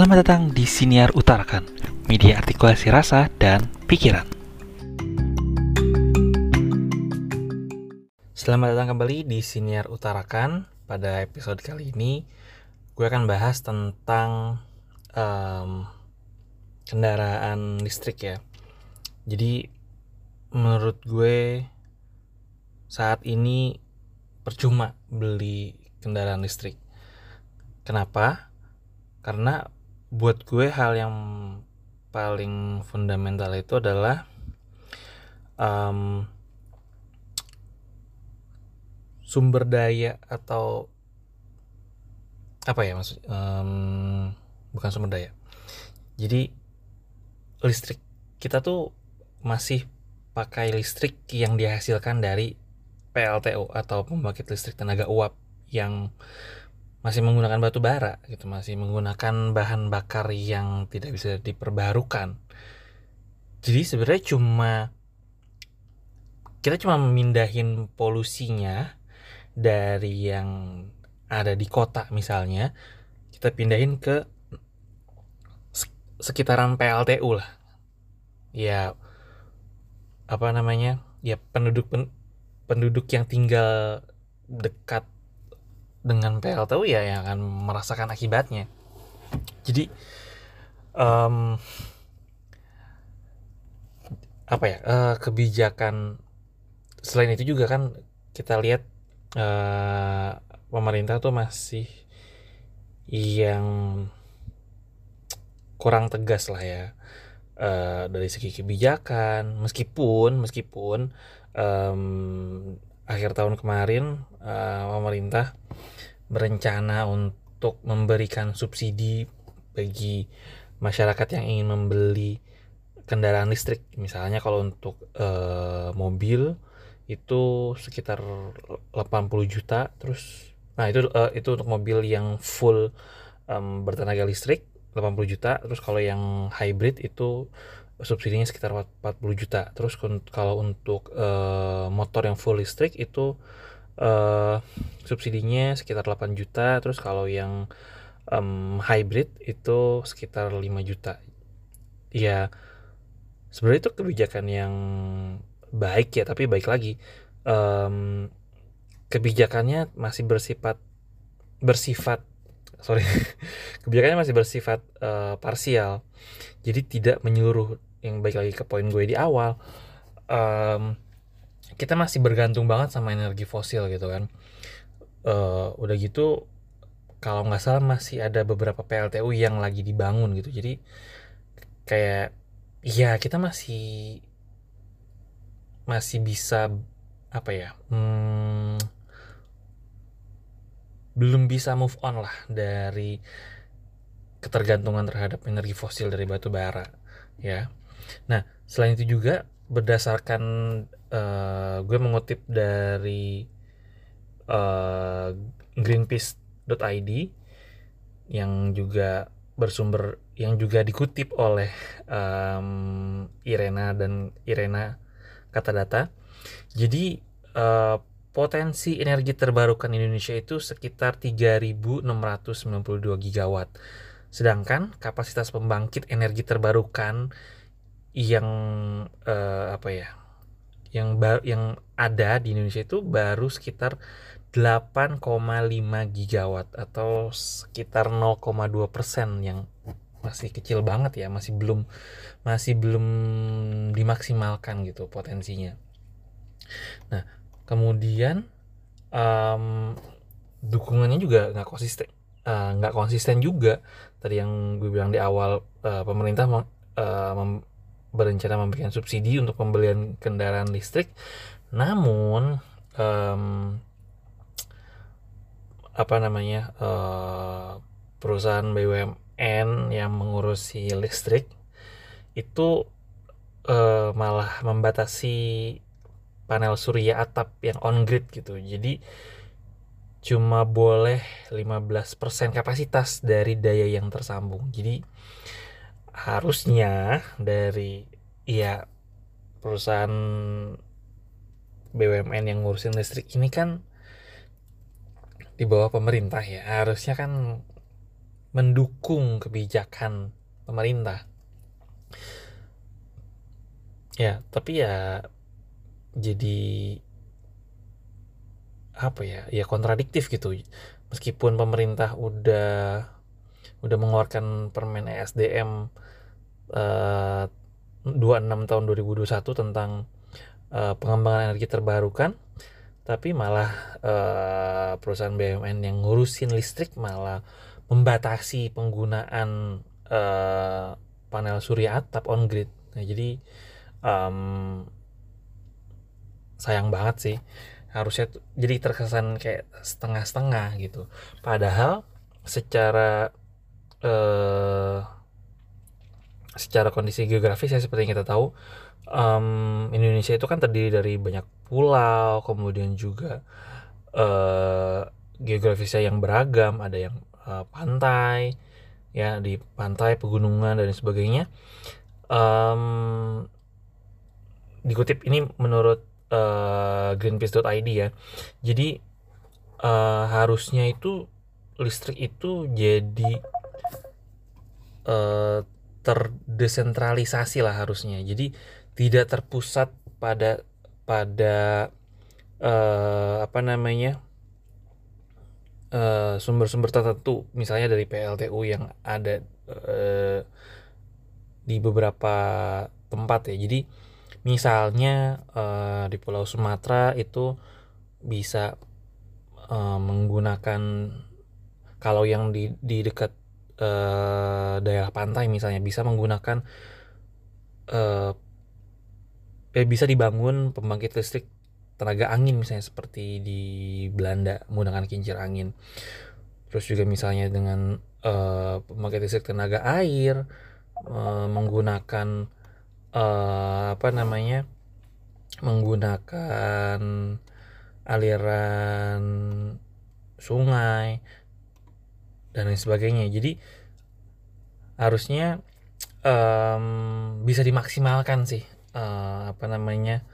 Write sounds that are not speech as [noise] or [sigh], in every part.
Selamat datang di Siniar Utarakan, media artikulasi rasa dan pikiran. Selamat datang kembali di Siniar Utarakan. Pada episode kali ini, gue akan bahas tentang um, kendaraan listrik ya. Jadi, menurut gue saat ini percuma beli kendaraan listrik. Kenapa? Karena buat gue hal yang paling fundamental itu adalah um, sumber daya atau apa ya maksud um, bukan sumber daya. Jadi listrik kita tuh masih pakai listrik yang dihasilkan dari PLTU atau pembangkit listrik tenaga uap yang masih menggunakan batu bara gitu masih menggunakan bahan bakar yang tidak bisa diperbarukan. Jadi sebenarnya cuma kita cuma memindahin polusinya dari yang ada di kota misalnya kita pindahin ke sekitaran PLTU lah. Ya apa namanya? Ya penduduk penduduk yang tinggal dekat dengan PLTU ya yang akan merasakan akibatnya. Jadi um, apa ya uh, kebijakan selain itu juga kan kita lihat uh, pemerintah tuh masih yang kurang tegas lah ya uh, dari segi kebijakan. Meskipun meskipun um, akhir tahun kemarin uh, pemerintah berencana untuk memberikan subsidi bagi masyarakat yang ingin membeli kendaraan listrik. Misalnya kalau untuk uh, mobil itu sekitar 80 juta terus nah itu uh, itu untuk mobil yang full um, bertenaga listrik 80 juta terus kalau yang hybrid itu subsidinya sekitar 40 juta. Terus kalau untuk uh, motor yang full listrik itu uh, subsidinya sekitar 8 juta terus kalau yang um, hybrid itu sekitar 5 juta. Ya sebenarnya itu kebijakan yang baik ya tapi baik lagi. Um, kebijakannya masih bersifat bersifat sorry [laughs] kebijakannya masih bersifat uh, parsial. Jadi tidak menyeluruh yang baik lagi ke poin gue di awal. Um, kita masih bergantung banget sama energi fosil gitu kan. Uh, udah gitu kalau nggak salah masih ada beberapa PLTU yang lagi dibangun gitu. Jadi kayak ya kita masih masih bisa apa ya hmm, belum bisa move on lah dari ketergantungan terhadap energi fosil dari batu bara ya. Nah, selain itu juga berdasarkan uh, gue mengutip dari uh, greenpeace.id yang juga bersumber yang juga dikutip oleh um, Irena dan Irena kata data. Jadi uh, potensi energi terbarukan Indonesia itu sekitar 3.692 gigawatt. Sedangkan kapasitas pembangkit energi terbarukan yang uh, apa ya yang bar, yang ada di Indonesia itu baru sekitar 8,5 gigawatt atau sekitar 0,2 persen yang masih kecil banget ya masih belum masih belum dimaksimalkan gitu potensinya. Nah kemudian um, dukungannya juga nggak konsisten uh, nggak konsisten juga. Tadi yang gue bilang di awal uh, pemerintah uh, berencana memberikan subsidi untuk pembelian kendaraan listrik. Namun um, apa namanya uh, perusahaan BUMN yang mengurusi listrik itu uh, malah membatasi panel surya atap yang on grid gitu. Jadi cuma boleh 15% kapasitas dari daya yang tersambung. Jadi harusnya dari ya perusahaan BUMN yang ngurusin listrik ini kan di bawah pemerintah ya harusnya kan mendukung kebijakan pemerintah. Ya tapi ya jadi apa ya ya kontradiktif gitu. Meskipun pemerintah udah udah mengeluarkan permen ESDM uh, 26 tahun 2021 tentang uh, pengembangan energi terbarukan tapi malah uh, perusahaan BUMN yang ngurusin listrik malah membatasi penggunaan uh, panel surya atap on grid. Nah, jadi um, sayang banget sih harusnya jadi terkesan kayak setengah-setengah gitu. Padahal secara uh, secara kondisi geografis ya seperti yang kita tahu um, Indonesia itu kan terdiri dari banyak pulau, kemudian juga uh, geografisnya yang beragam, ada yang uh, pantai, ya di pantai, pegunungan dan sebagainya. Um, dikutip ini menurut uh, Greenpeace.id ya. Jadi uh, harusnya itu listrik itu jadi uh, terdesentralisasi lah harusnya. Jadi tidak terpusat pada pada uh, apa namanya uh, sumber-sumber tertentu misalnya dari PLTU yang ada uh, di beberapa tempat ya jadi misalnya uh, di Pulau Sumatera itu bisa uh, menggunakan kalau yang di di dekat uh, daerah pantai misalnya bisa menggunakan uh, ya bisa dibangun pembangkit listrik tenaga angin misalnya seperti di Belanda menggunakan kincir angin. Terus juga misalnya dengan uh, pembangkit listrik tenaga air uh, menggunakan uh, apa namanya menggunakan aliran sungai dan lain sebagainya. Jadi harusnya um, bisa dimaksimalkan sih uh, apa namanya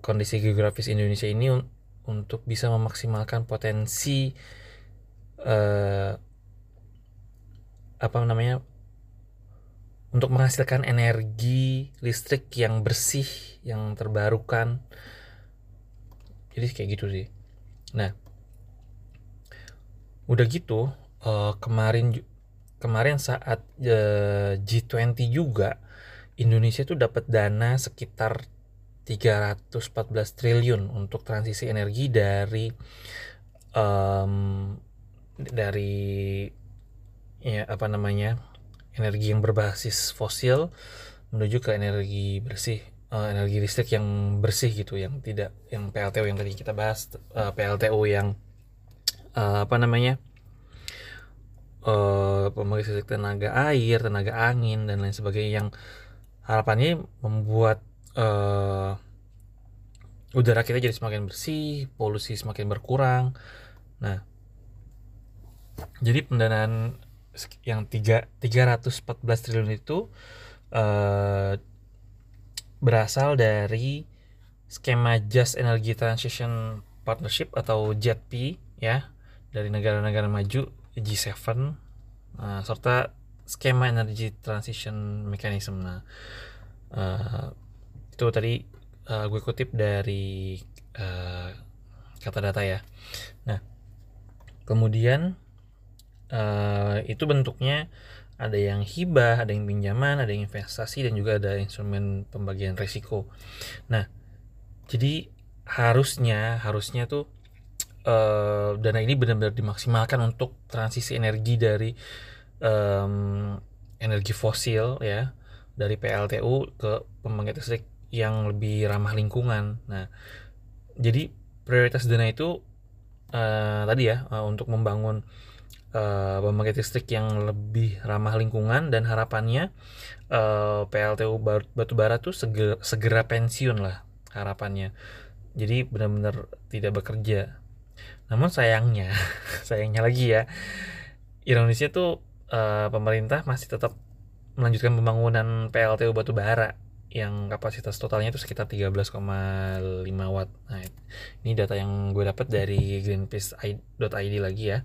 kondisi geografis Indonesia ini un untuk bisa memaksimalkan potensi uh, apa namanya untuk menghasilkan energi listrik yang bersih yang terbarukan. Jadi kayak gitu sih. Nah udah gitu uh, kemarin kemarin saat uh, G20 juga Indonesia itu dapat dana sekitar 314 triliun untuk transisi energi dari um, dari ya apa namanya energi yang berbasis fosil menuju ke energi bersih uh, energi listrik yang bersih gitu yang tidak yang PLTU yang tadi kita bahas uh, PLTU yang uh, apa namanya uh, pembangkit listrik tenaga air tenaga angin dan lain sebagainya yang harapannya membuat uh, udara kita jadi semakin bersih, polusi semakin berkurang. Nah, jadi pendanaan yang 3 314 triliun itu uh, berasal dari skema Just Energy Transition Partnership atau JETP ya dari negara-negara maju G7 uh, serta skema energy transition mechanism nah uh, itu tadi uh, gue kutip dari uh, kata data ya nah kemudian uh, itu bentuknya ada yang hibah, ada yang pinjaman, ada yang investasi dan juga ada instrumen pembagian risiko. Nah, jadi harusnya harusnya tuh uh, dana ini benar-benar dimaksimalkan untuk transisi energi dari um, energi fosil ya dari PLTU ke pembangkit listrik yang lebih ramah lingkungan. Nah, jadi prioritas dana itu uh, tadi ya uh, untuk membangun uh, pembangkit listrik yang lebih ramah lingkungan dan harapannya uh, PLTU batubara tuh segera, segera pensiun lah harapannya. Jadi benar-benar tidak bekerja. Namun sayangnya, [laughs] sayangnya lagi ya, Indonesia tuh uh, pemerintah masih tetap melanjutkan pembangunan PLTU batu bara yang kapasitas totalnya itu sekitar 13,5 watt. Nah, ini data yang gue dapat dari greenpeace.id lagi ya.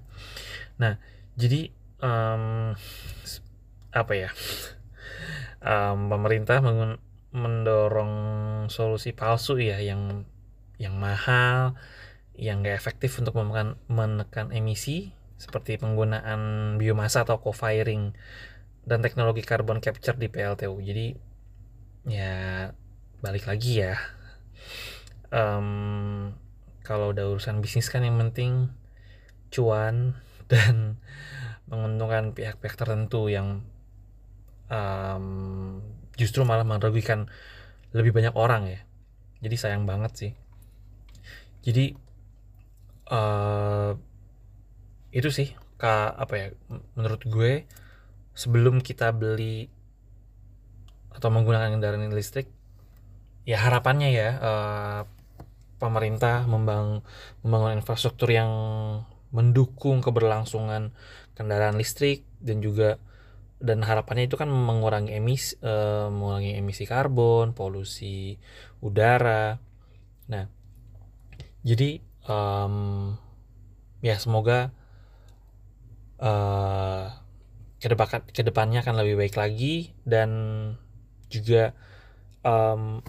Nah, jadi um, apa ya um, pemerintah mendorong solusi palsu ya yang yang mahal yang gak efektif untuk menekan, menekan emisi seperti penggunaan biomasa atau co-firing dan teknologi carbon capture di PLTU jadi ya balik lagi ya. Um, kalau udah urusan bisnis kan yang penting cuan [laughs] dan menguntungkan pihak-pihak tertentu yang um, justru malah merugikan lebih banyak orang ya. Jadi sayang banget sih. Jadi uh, itu sih ka apa ya menurut gue sebelum kita beli atau menggunakan kendaraan listrik ya harapannya ya uh, pemerintah membang membangun infrastruktur yang mendukung keberlangsungan kendaraan listrik dan juga dan harapannya itu kan mengurangi emisi uh, mengurangi emisi karbon, polusi udara. Nah, jadi um, ya semoga uh, ke depan ke depannya akan lebih baik lagi dan juga um,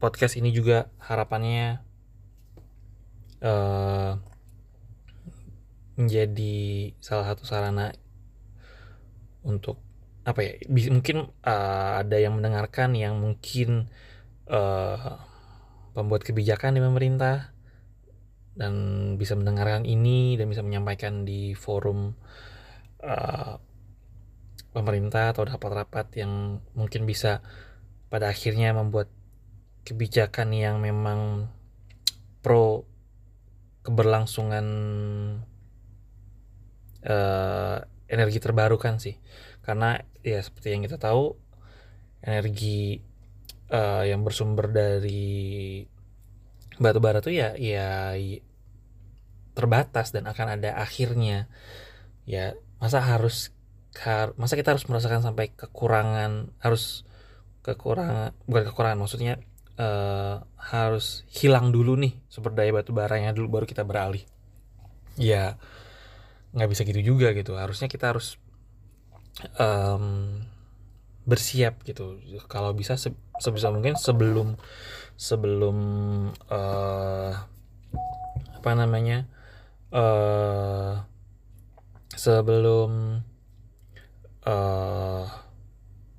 podcast ini juga harapannya uh, menjadi salah satu sarana untuk apa ya mungkin uh, ada yang mendengarkan yang mungkin uh, pembuat kebijakan di pemerintah dan bisa mendengarkan ini dan bisa menyampaikan di forum uh, pemerintah atau rapat-rapat yang mungkin bisa pada akhirnya membuat kebijakan yang memang pro keberlangsungan uh, energi terbarukan sih. Karena ya seperti yang kita tahu energi uh, yang bersumber dari batu bara tuh ya ya terbatas dan akan ada akhirnya. Ya masa harus masa kita harus merasakan sampai kekurangan harus kekurangan bukan kekurangan maksudnya uh, harus hilang dulu nih sumber daya batu baranya dulu baru kita beralih. Ya nggak bisa gitu juga gitu. Harusnya kita harus um, bersiap gitu kalau bisa se sebisa mungkin sebelum sebelum uh, apa namanya uh, sebelum uh,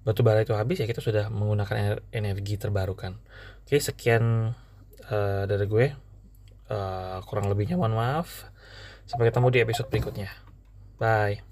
batu bara itu habis ya kita sudah menggunakan energi terbarukan oke sekian uh, dari gue uh, kurang lebihnya mohon maaf Sampai ketemu di episode berikutnya. Bye.